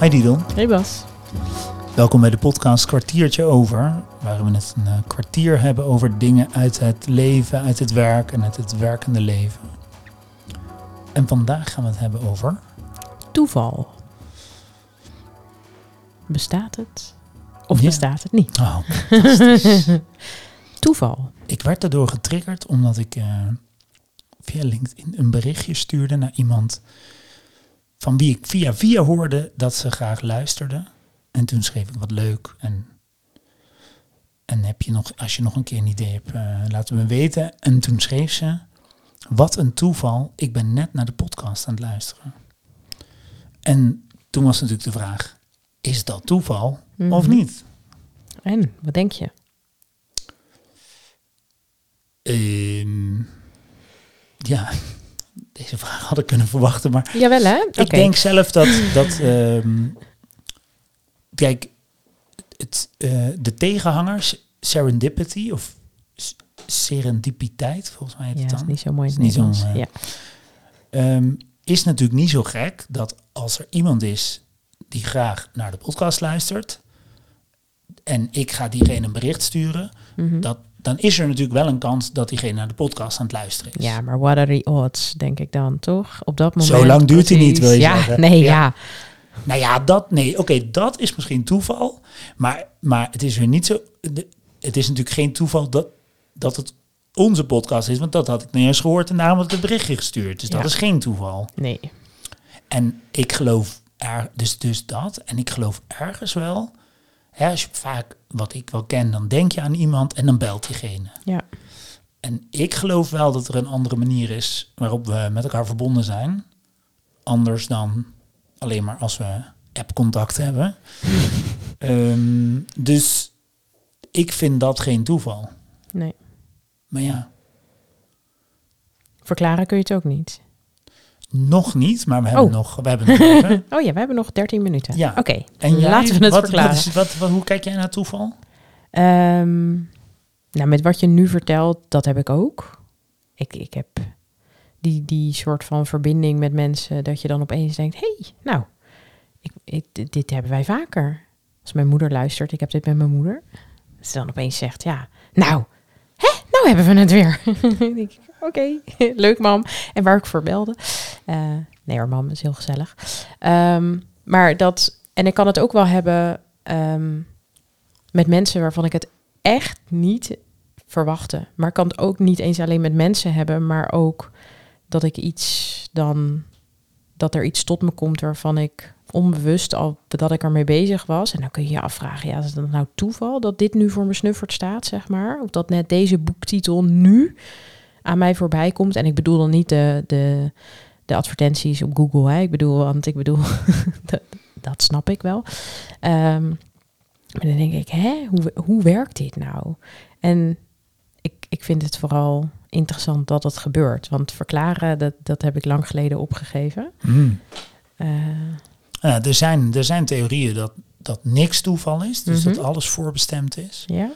Hi Didel, Hey Bas. welkom bij de podcast Kwartiertje Over, waarin we het een eh, kwartier hebben over dingen uit het leven, uit het werk en uit het werkende leven. En vandaag gaan we het hebben over... Toeval. Bestaat het? Of Ja. bestaat het niet? Oh, fantastisch. Toeval. ik werd daardoor getriggerd omdat ik eh, via LinkedIn een berichtje stuurde naar iemand van wie ik via via hoorde dat ze graag luisterde. En toen schreef ik wat leuk en, en heb je nog, als je nog een keer een idee hebt, laat het me weten. En toen schreef ze, wat een toeval, ik ben net naar de podcast aan het luisteren. En toen was natuurlijk de vraag, is dat toeval of Mhm. niet? En, wat denk je? Ehm, ja, deze vraag had ik kunnen verwachten, maar Jawel hè? Ik denk zelf dat, dat ehm, kijk, het, eh, de tegenhangers, serendipity of serendipiteit, volgens mij heet Ja, het dat dan, is niet zo mooi Is niet zo'n, Nederlands. eh, ja. ehm, is natuurlijk niet zo gek dat als er iemand is die graag naar de podcast luistert en ik ga diegene een bericht sturen, Mhm. dat, dan is er natuurlijk wel een kans dat diegene naar de podcast aan het luisteren is. ja, maar what are the odds, denk ik dan, toch? Op dat moment. Zo lang duurt hij niet, wil je ja, zeggen. Nee, Ja. ja. Nou ja, dat, nee, oké, dat is misschien toeval. Maar, maar het is weer niet zo. het is natuurlijk geen toeval dat, dat het onze podcast is. Want dat had ik niet eens gehoord en daarom had ik het berichtje gestuurd. Dus dat is geen toeval. Nee. En ik geloof er, dus, dus dat. En ik geloof ergens wel. Hè, als je vaak, wat ik wel ken, dan denk je aan iemand en dan belt diegene. Ja. En ik geloof wel dat er een andere manier is waarop we met elkaar verbonden zijn. Anders dan alleen maar als we app-contact hebben. Ehm, dus ik vind dat geen toeval. Nee. Maar ja, Verklaren kun je het ook niet. Nog niet, maar we hebben Oh. nog, we hebben nog even. Oh ja, we hebben nog 13 minuten. Ja. Oké, En jij, laten we het wat, verklaren. Wat is, wat, wat, hoe kijk jij naar toeval? Ehm, nou, met wat je nu vertelt, dat heb ik ook. Ik, ik heb die, die soort van verbinding met mensen dat je dan opeens denkt: hé, hey, nou, ik, ik, dit, hebben wij vaker. Als mijn moeder luistert, ik heb dit met mijn moeder. Ze dan opeens zegt: ja, nou, hebben we het weer. Oké, leuk mam. En waar ik voor belde. Eh, nee hoor, mam is heel gezellig. Ehm, maar dat, en ik kan het ook wel hebben ehm, met mensen waarvan ik het echt niet verwachtte. Maar ik kan het ook niet eens alleen met mensen hebben, maar ook dat ik iets dan, dat er iets tot me komt waarvan ik onbewust al dat ik ermee bezig was. En dan kun je je afvragen, ja, is het nou toeval dat dit nu voor me snuffert staat, zeg maar? Of dat net deze boektitel nu aan mij voorbij komt. En ik bedoel dan niet de, de, de advertenties op Google, hè? Ik bedoel, want ik bedoel, dat, dat snap ik wel. Ehm, maar dan denk ik, hè, hoe, hoe werkt dit nou? En ik, ik vind het vooral interessant dat het gebeurt. Want verklaren, dat, dat heb ik lang geleden opgegeven. Hmm. Eh, Ja, er, zijn, er zijn theorieën dat, dat niks toeval is. Dus Mhm. dat alles voorbestemd is. ja,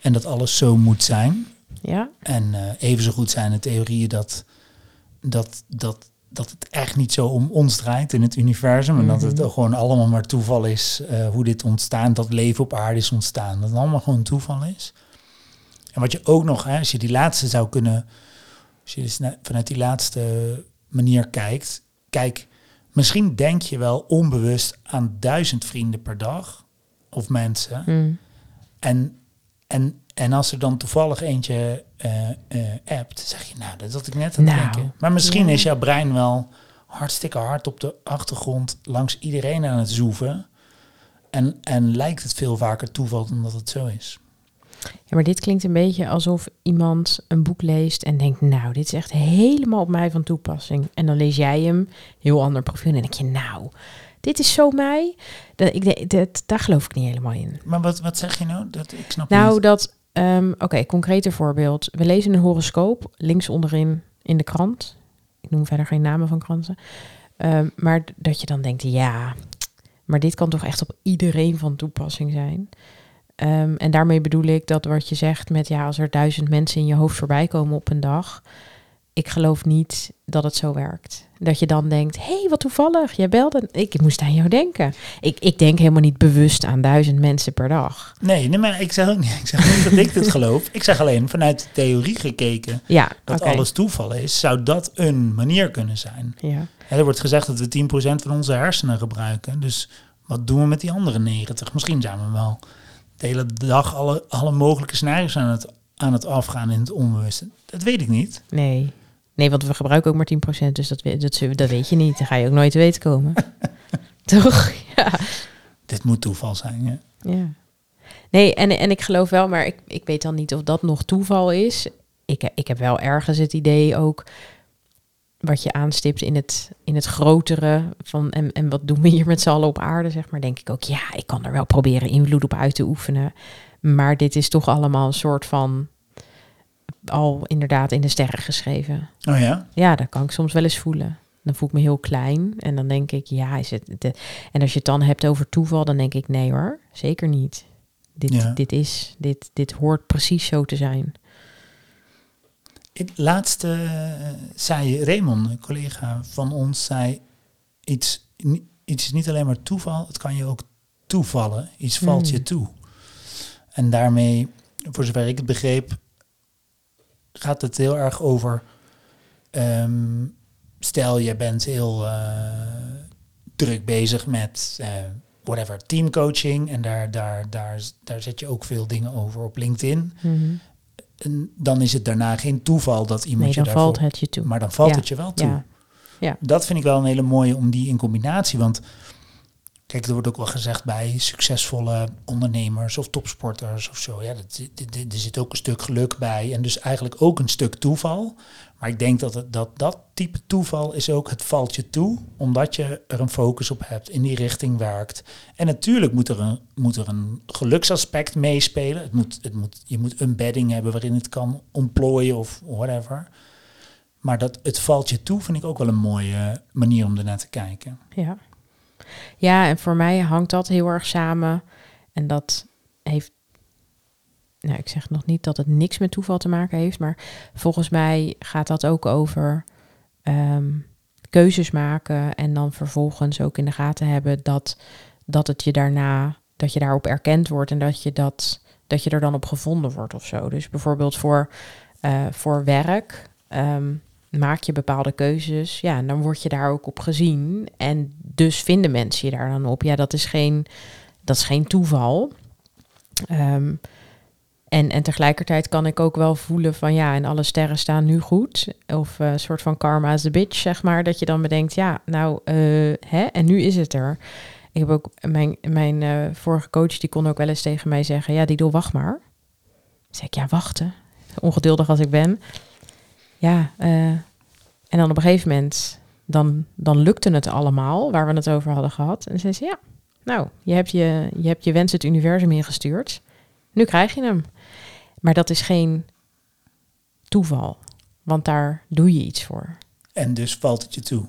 En dat alles zo moet zijn. ja, En eh even zo goed zijn de theorieën dat, dat, dat, dat het echt niet zo om ons draait in het universum. En dat het Mhm. gewoon allemaal maar toeval is eh, hoe dit ontstaan, dat leven op aarde is ontstaan. Dat het allemaal gewoon toeval is. En wat je ook nog, hè, als je die laatste zou kunnen, als je dus vanuit die laatste manier kijkt, kijk, misschien denk je wel onbewust aan duizend vrienden per dag of mensen. mm, En, en, en als er dan toevallig eentje eh appt, zeg je, nou, dat had ik net aan het Nou, denken. Maar misschien ja. is jouw brein wel hartstikke hard op de achtergrond langs iedereen aan het zoeven. En, en lijkt het veel vaker toeval dan dat het zo is. Ja, maar dit klinkt een beetje alsof iemand een boek leest en denkt, nou, dit is echt helemaal op mij van toepassing. En dan lees jij hem, heel ander profiel, en denk je, nou, dit is zo mij. Dat, ik, dat, daar geloof ik niet helemaal in. Maar wat, wat zeg je nou? Dat, ik snap Nou, niet. dat, ehm, oké, concrete voorbeeld. We lezen een horoscoop, links onderin in de krant. Ik noem verder geen namen van kranten. Ehm, maar dat je dan denkt, ja, maar dit kan toch echt op iedereen van toepassing zijn. Ehm, en daarmee bedoel ik dat wat je zegt met, ja, als er duizend mensen in je hoofd voorbij komen op een dag. ik geloof niet dat het zo werkt. Dat je dan denkt, hé, hey, wat toevallig, jij belde. Ik moest aan jou denken. Ik, ik denk helemaal niet bewust aan duizend mensen per dag. Nee, nee maar ik zeg ook niet, ik zeg niet dat ik dit geloof. Ik zeg alleen vanuit de theorie gekeken Ja, dat alles toeval is. Zou dat een manier kunnen zijn? Ja. Er wordt gezegd dat we 10% van onze hersenen gebruiken. Dus wat doen we met die andere 90? Misschien zijn we wel de hele dag alle, alle mogelijke scenario's aan het, aan het afgaan in het onbewuste. Dat weet ik niet. Nee. Nee, want we gebruiken ook maar 10%, dus dat, dat, dat weet je niet. Dan ga je ook nooit te weten komen. Toch? Ja. Dit moet toeval zijn. Ja. ja. Nee, en, en ik geloof wel, maar ik, ik weet dan niet of dat nog toeval is. Ik, ik heb wel ergens het idee ook wat je aanstipt in het, in het grotere van en, en wat doen we hier met z'n allen op aarde, zeg maar, denk ik ook, ja, ik kan er wel proberen invloed op uit te oefenen. Maar dit is toch allemaal een soort van al inderdaad in de sterren geschreven. Oh ja? Ja, dat kan ik soms wel eens voelen. Dan voel ik me heel klein en dan denk ik, ja, is het. De... En als je het dan hebt over toeval, dan denk ik, nee hoor, zeker niet. Dit, Ja. dit is, dit, dit hoort precies zo te zijn. Het laatste eh, zei Raymond, een collega van ons, zei iets, iets is niet alleen maar toeval, het kan je ook toevallen. Iets valt Hmm. je toe. En daarmee, voor zover ik het begreep, gaat het heel erg over, ehm, stel je bent heel eh, druk bezig met eh, whatever, teamcoaching en daar, daar, daar, daar zet je ook veel dingen over op LinkedIn. En dan is het daarna geen toeval dat iemand Nee, je dan daarvoor... valt het je toe. Maar dan valt Ja, het je wel toe. Ja, ja. Dat vind ik wel een hele mooie om die in combinatie. Want kijk, er wordt ook wel gezegd bij succesvolle ondernemers of topsporters of zo. Ja, dat, er zit ook een stuk geluk bij. En dus eigenlijk ook een stuk toeval. Maar ik denk dat het, dat, dat type toeval is ook het valt je toe. Omdat je er een focus op hebt, in die richting werkt. En natuurlijk moet er een, moet er een geluksaspect meespelen. Het moet, het moet, je moet een bedding hebben waarin het kan ontplooien of whatever. Maar dat het valt je toe, vind ik ook wel een mooie manier om ernaar te kijken. Ja. Ja, en voor mij hangt dat heel erg samen. En dat heeft, nou, ik zeg nog niet dat het niks met toeval te maken heeft, maar volgens mij gaat dat ook over ehm, keuzes maken en dan vervolgens ook in de gaten hebben dat, dat het je daarna, dat je daarop erkend wordt en dat je, dat, dat je er dan op gevonden wordt of zo. Dus bijvoorbeeld voor, eh, voor werk. ehm, maak je bepaalde keuzes, ja, en dan word je daar ook op gezien. En dus vinden mensen je daar dan op. Ja, dat is geen, dat is geen toeval. Ehm, en, en tegelijkertijd kan ik ook wel voelen van ja, en alle sterren staan nu goed. Of eh, een soort van karma is the bitch, zeg maar. Dat je dan bedenkt, ja, nou, eh, hè, en nu is het er. Ik heb ook mijn, mijn eh, vorige coach, die kon ook wel eens tegen mij zeggen, ja, Dido, wacht maar. Zeg ik, ja, wachten. Ongeduldig als ik ben. Ja, eh, en dan op een gegeven moment, dan, dan lukte het allemaal, waar we het over hadden gehad. En zei ze, ja, nou, je hebt je, je, hebt je wens het universum ingestuurd. Nu krijg je hem. Maar dat is geen toeval, want daar doe je iets voor. En dus valt het je toe.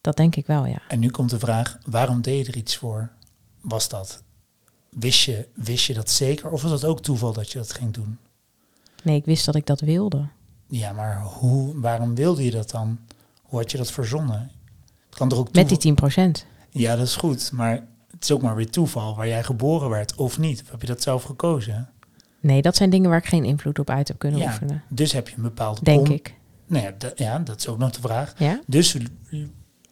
Dat denk ik wel, ja. En nu komt de vraag, waarom deed je er iets voor? Was dat? Wist je, wist je dat zeker? Of was het ook toeval dat je dat ging doen? Nee, ik wist dat ik dat wilde. Ja, maar hoe, waarom wilde je dat dan? Hoe had je dat verzonnen? Het kan toch ook Met die 10%. Ja, dat is goed. Maar het is ook maar weer toeval waar jij geboren werd of niet. Of heb je dat zelf gekozen? Nee, dat zijn dingen waar ik geen invloed op uit heb kunnen Ja, oefenen. Dus heb je een bepaalde... Denk ik. Nou ja, dat, ja, dat is ook nog de vraag. Ja? Dus,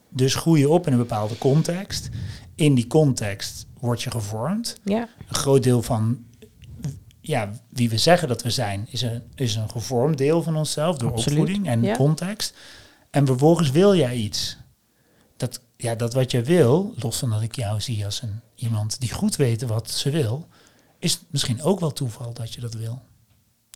dus groei je op in een bepaalde context. In die context word je gevormd. Ja. Een groot deel van ja, wie we zeggen dat we zijn, is een, is een gevormd deel van onszelf door Absoluut, opvoeding en ja. context. En vervolgens wil jij iets. Dat, ja, dat wat je wil, los van dat ik jou zie als een, iemand die goed weet wat ze wil, is misschien ook wel toeval dat je dat wil.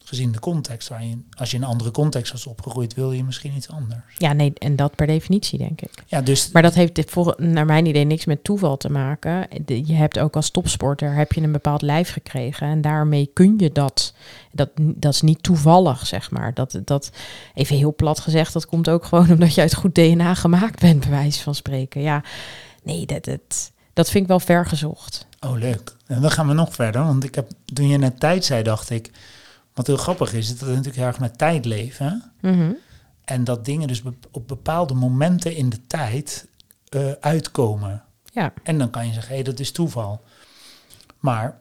Gezien de context waar je, als je in een andere context was opgegroeid, wil je misschien iets anders. Ja, nee, en dat per definitie, denk ik. Ja, dus Maar dat heeft voor, naar mijn idee niks met toeval te maken. Je hebt ook als topsporter heb je een bepaald lijf gekregen. En daarmee kun je dat. Dat, dat is niet toevallig, zeg maar. Dat, dat, even heel plat gezegd, dat komt ook gewoon omdat je uit goed DNA gemaakt bent, bij wijze van spreken. Ja, nee, dat, dat, dat vind ik wel ver gezocht. Oh, leuk. En dan gaan we nog verder. Want ik heb, toen je net tijd zei, dacht ik... Wat heel grappig is, is dat we natuurlijk heel erg met tijd leven. Mhm. En dat dingen dus op bepaalde momenten in de tijd eh, uitkomen. Ja. En dan kan je zeggen, hé, dat is toeval. Maar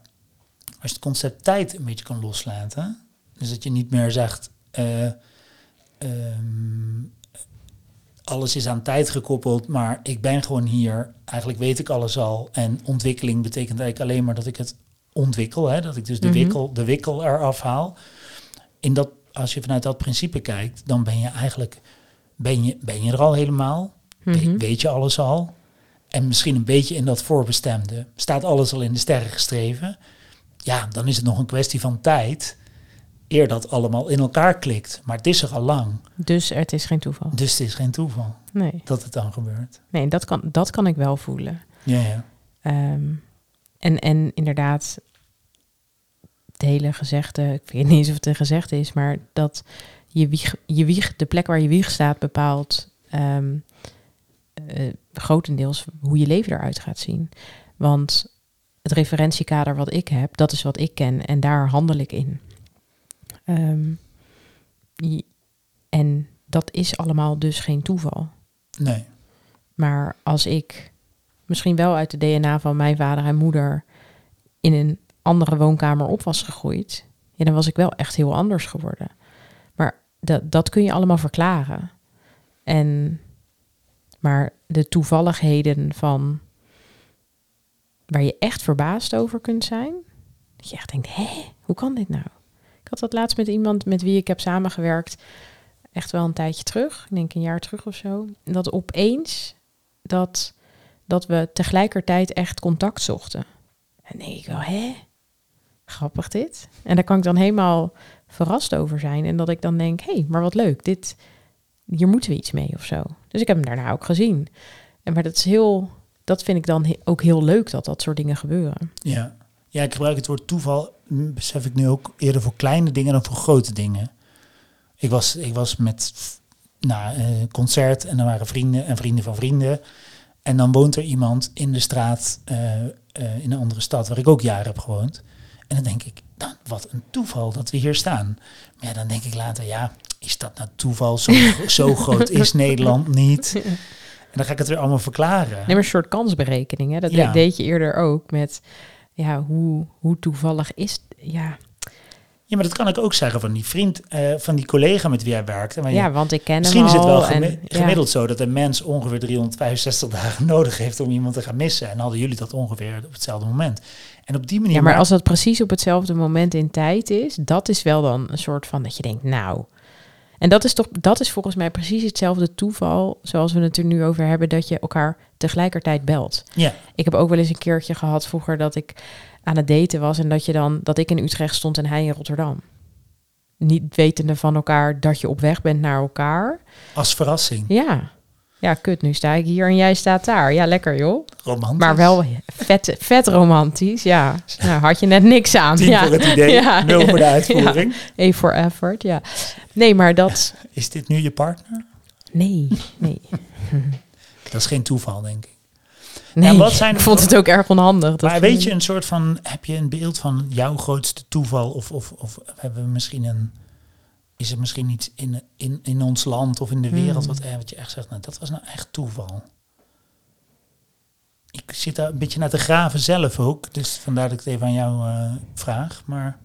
als je het concept tijd een beetje kan loslaten, dus dat je niet meer zegt, eh, ehm, alles is aan tijd gekoppeld, maar ik ben gewoon hier. Eigenlijk weet ik alles al. En ontwikkeling betekent eigenlijk alleen maar dat ik het ontwikkel, hè? dat ik dus de, Mhm. wikkel, de wikkel eraf haal. In dat, als je vanuit dat principe kijkt, dan ben je eigenlijk ben je, ben je er al helemaal. We- Mhm. Weet je alles al? En misschien een beetje in dat voorbestemde. Staat alles al in de sterren geschreven? Ja, dan is het nog een kwestie van tijd. Eer dat allemaal in elkaar klikt. Maar het is er al lang. Dus het is geen toeval. Dus het is geen toeval Nee, dat het dan gebeurt. nee dat, kan, dat kan ik wel voelen. Ja, ja. Ehm, en, en inderdaad, het hele gezegde, ik weet niet eens of het een gezegde is, maar dat je wieg, je wieg de plek waar je wieg staat bepaalt ehm, eh, grotendeels hoe je leven eruit gaat zien. Want het referentiekader wat ik heb, dat is wat ik ken en daar handel ik in. Ehm, je- en dat is allemaal dus geen toeval. Nee. Maar als ik misschien wel uit de DNA van mijn vader en moeder in een andere woonkamer op was gegroeid, ja, dan was ik wel echt heel anders geworden. Maar dat, dat kun je allemaal verklaren. En, maar de toevalligheden van waar je echt verbaasd over kunt zijn, dat je echt denkt, hé, hoe kan dit nou? Ik had dat laatst met iemand met wie ik heb samengewerkt, echt wel een tijdje terug, ik denk een jaar terug of zo, dat opeens dat, dat we tegelijkertijd echt contact zochten. En denk ik wel, hè? Grappig dit. En daar kan ik dan helemaal verrast over zijn. En dat ik dan denk, hé, hey, maar wat leuk, dit, hier moeten we iets mee of zo. Dus ik heb hem daarna ook gezien. En maar dat is heel, dat vind ik dan ook heel leuk dat dat soort dingen gebeuren. Ja. ja, ik gebruik het woord toeval, besef ik nu ook eerder voor kleine dingen dan voor grote dingen. Ik was, ik was met nou, een concert en er waren vrienden en vrienden van vrienden. En dan woont er iemand in de straat eh, eh, in een andere stad waar ik ook jaren heb gewoond. En dan denk ik, dan, wat een toeval dat we hier staan. Maar ja, dan denk ik later, ja, is dat nou toeval? Zo, zo groot is Nederland niet. En dan ga ik het weer allemaal verklaren. Nee, maar een soort kansberekening. Hè? Dat Ja. deed je eerder ook met, ja, hoe, hoe toevallig is... Ja, Ja, maar dat kan ik ook zeggen van die vriend, eh, van die collega met wie hij werkte. Maar ja, want ik ken misschien hem is het wel al gemi- en, ja. gemiddeld zo dat een mens ongeveer 365 dagen nodig heeft om iemand te gaan missen. En hadden jullie dat ongeveer op hetzelfde moment. En op die manier. Ja, maar als dat precies op hetzelfde moment in tijd is, dat is wel dan een soort van dat je denkt, nou. En dat is toch, dat is volgens mij precies hetzelfde toeval, zoals we het er nu over hebben, dat je elkaar tegelijkertijd belt. Ja, Ik heb ook wel eens een keertje gehad vroeger dat ik aan het daten was en dat je dan, dat ik in Utrecht stond en hij in Rotterdam. Niet wetende van elkaar dat je op weg bent naar elkaar. als verrassing. Ja. Ja, kut, nu sta ik hier en jij staat daar. Ja, lekker joh. Romantisch. Maar wel vet, vet romantisch, ja. Nou, had je net niks aan. Tien ja. voor het idee, Ja, nul ja, voor de uitvoering. A for effort, ja. Nee, maar dat... Is dit nu je partner? Nee, nee. Dat is geen toeval, denk ik. nee. wat zijn- ik vond het ook erg onhandig. dat maar weet je een soort van, heb je een beeld van jouw grootste toeval? Of, of, of hebben we misschien een, is er misschien iets in, in, in ons land of in de wereld Hmm. wat, wat je echt zegt, nou dat was nou echt toeval? Ik zit daar een beetje naar te graven zelf ook, dus vandaar dat ik het even aan jou eh, vraag. Maar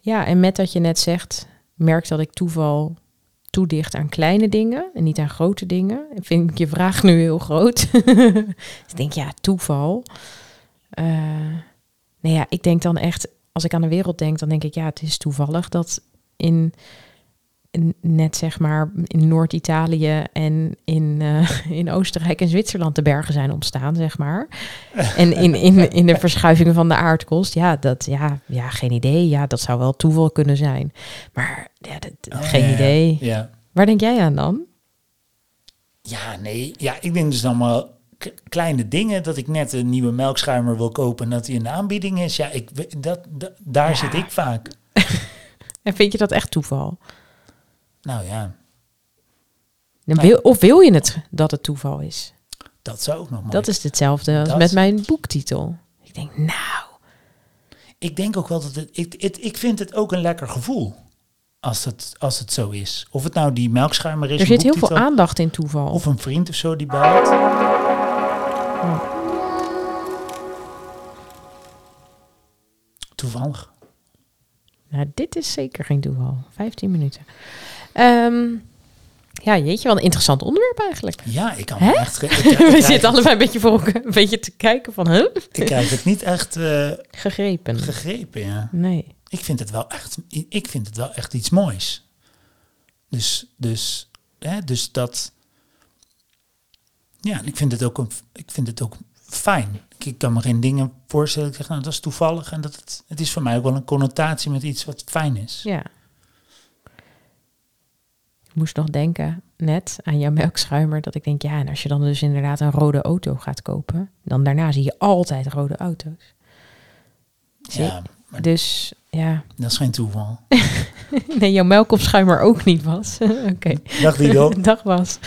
Ja, en met dat je net zegt, merk dat ik toeval toedicht aan kleine dingen en niet aan grote dingen. Ik vind ik je vraag nu heel groot. dus ik denk, ja, toeval. Eh nee, ja, ik denk dan echt, als ik aan de wereld denk, dan denk ik, ja, het is toevallig dat in, net zeg maar in Noord-Italië en in, eh, in Oostenrijk en Zwitserland de bergen zijn ontstaan, zeg maar. En in, in, in de verschuivingen van de aardkorst, ja, dat, ja, ja, geen idee. Ja, dat zou wel toeval kunnen zijn. Maar ja, dat, Oh, geen ja, idee. ja. Waar denk jij aan dan? Ja, nee. Ja, ik denk dus allemaal kleine dingen. Dat ik net een nieuwe melkschuimer wil kopen en dat die in de aanbieding is. Ja, ik, dat, dat, daar Ja. zit ik vaak. En vind je dat echt toeval? Nou ja, wil, of wil je het dat het toeval is? dat zou ook nog mooi Dat is hetzelfde als Dat- met mijn boektitel. Ik denk, nou, Ik denk ook wel dat het... Ik, het, ik vind het ook een lekker gevoel. Als het, als het zo is. Of het nou die melkschuimer is. Er zit heel veel aandacht in toeval. Of een vriend of zo die belt. Toevallig. Nou, dit is zeker geen toeval. 15 minuten. Ehm, ja, jeetje, wel een interessant onderwerp eigenlijk. Ja, ik kan Hè? echt. Ik, ik, We krijg, zitten allebei een beetje voor elkaar, een beetje te kijken van, huh? ik krijg het niet echt eh, Gegrepen. gegrepen. Ja. Nee. Ik vind het wel echt. Ik vind het wel echt iets moois. Dus, dus, hè, dus dat. Ja, ik vind het ook een, ik vind het ook fijn. Ik, kan me geen dingen voorstellen. Ik zeg, nou, dat is toevallig en dat het, het is voor mij ook wel een connotatie met iets wat fijn is. Ja. Ik moest nog denken, net aan jouw melkschuimer, dat ik denk, ja, en als je dan dus inderdaad een rode auto gaat kopen, dan daarna zie je altijd rode auto's. Ja, maar Dus ja, dat is geen toeval. nee, jouw melkopschuimer ook niet was. Oké, Dag dag was.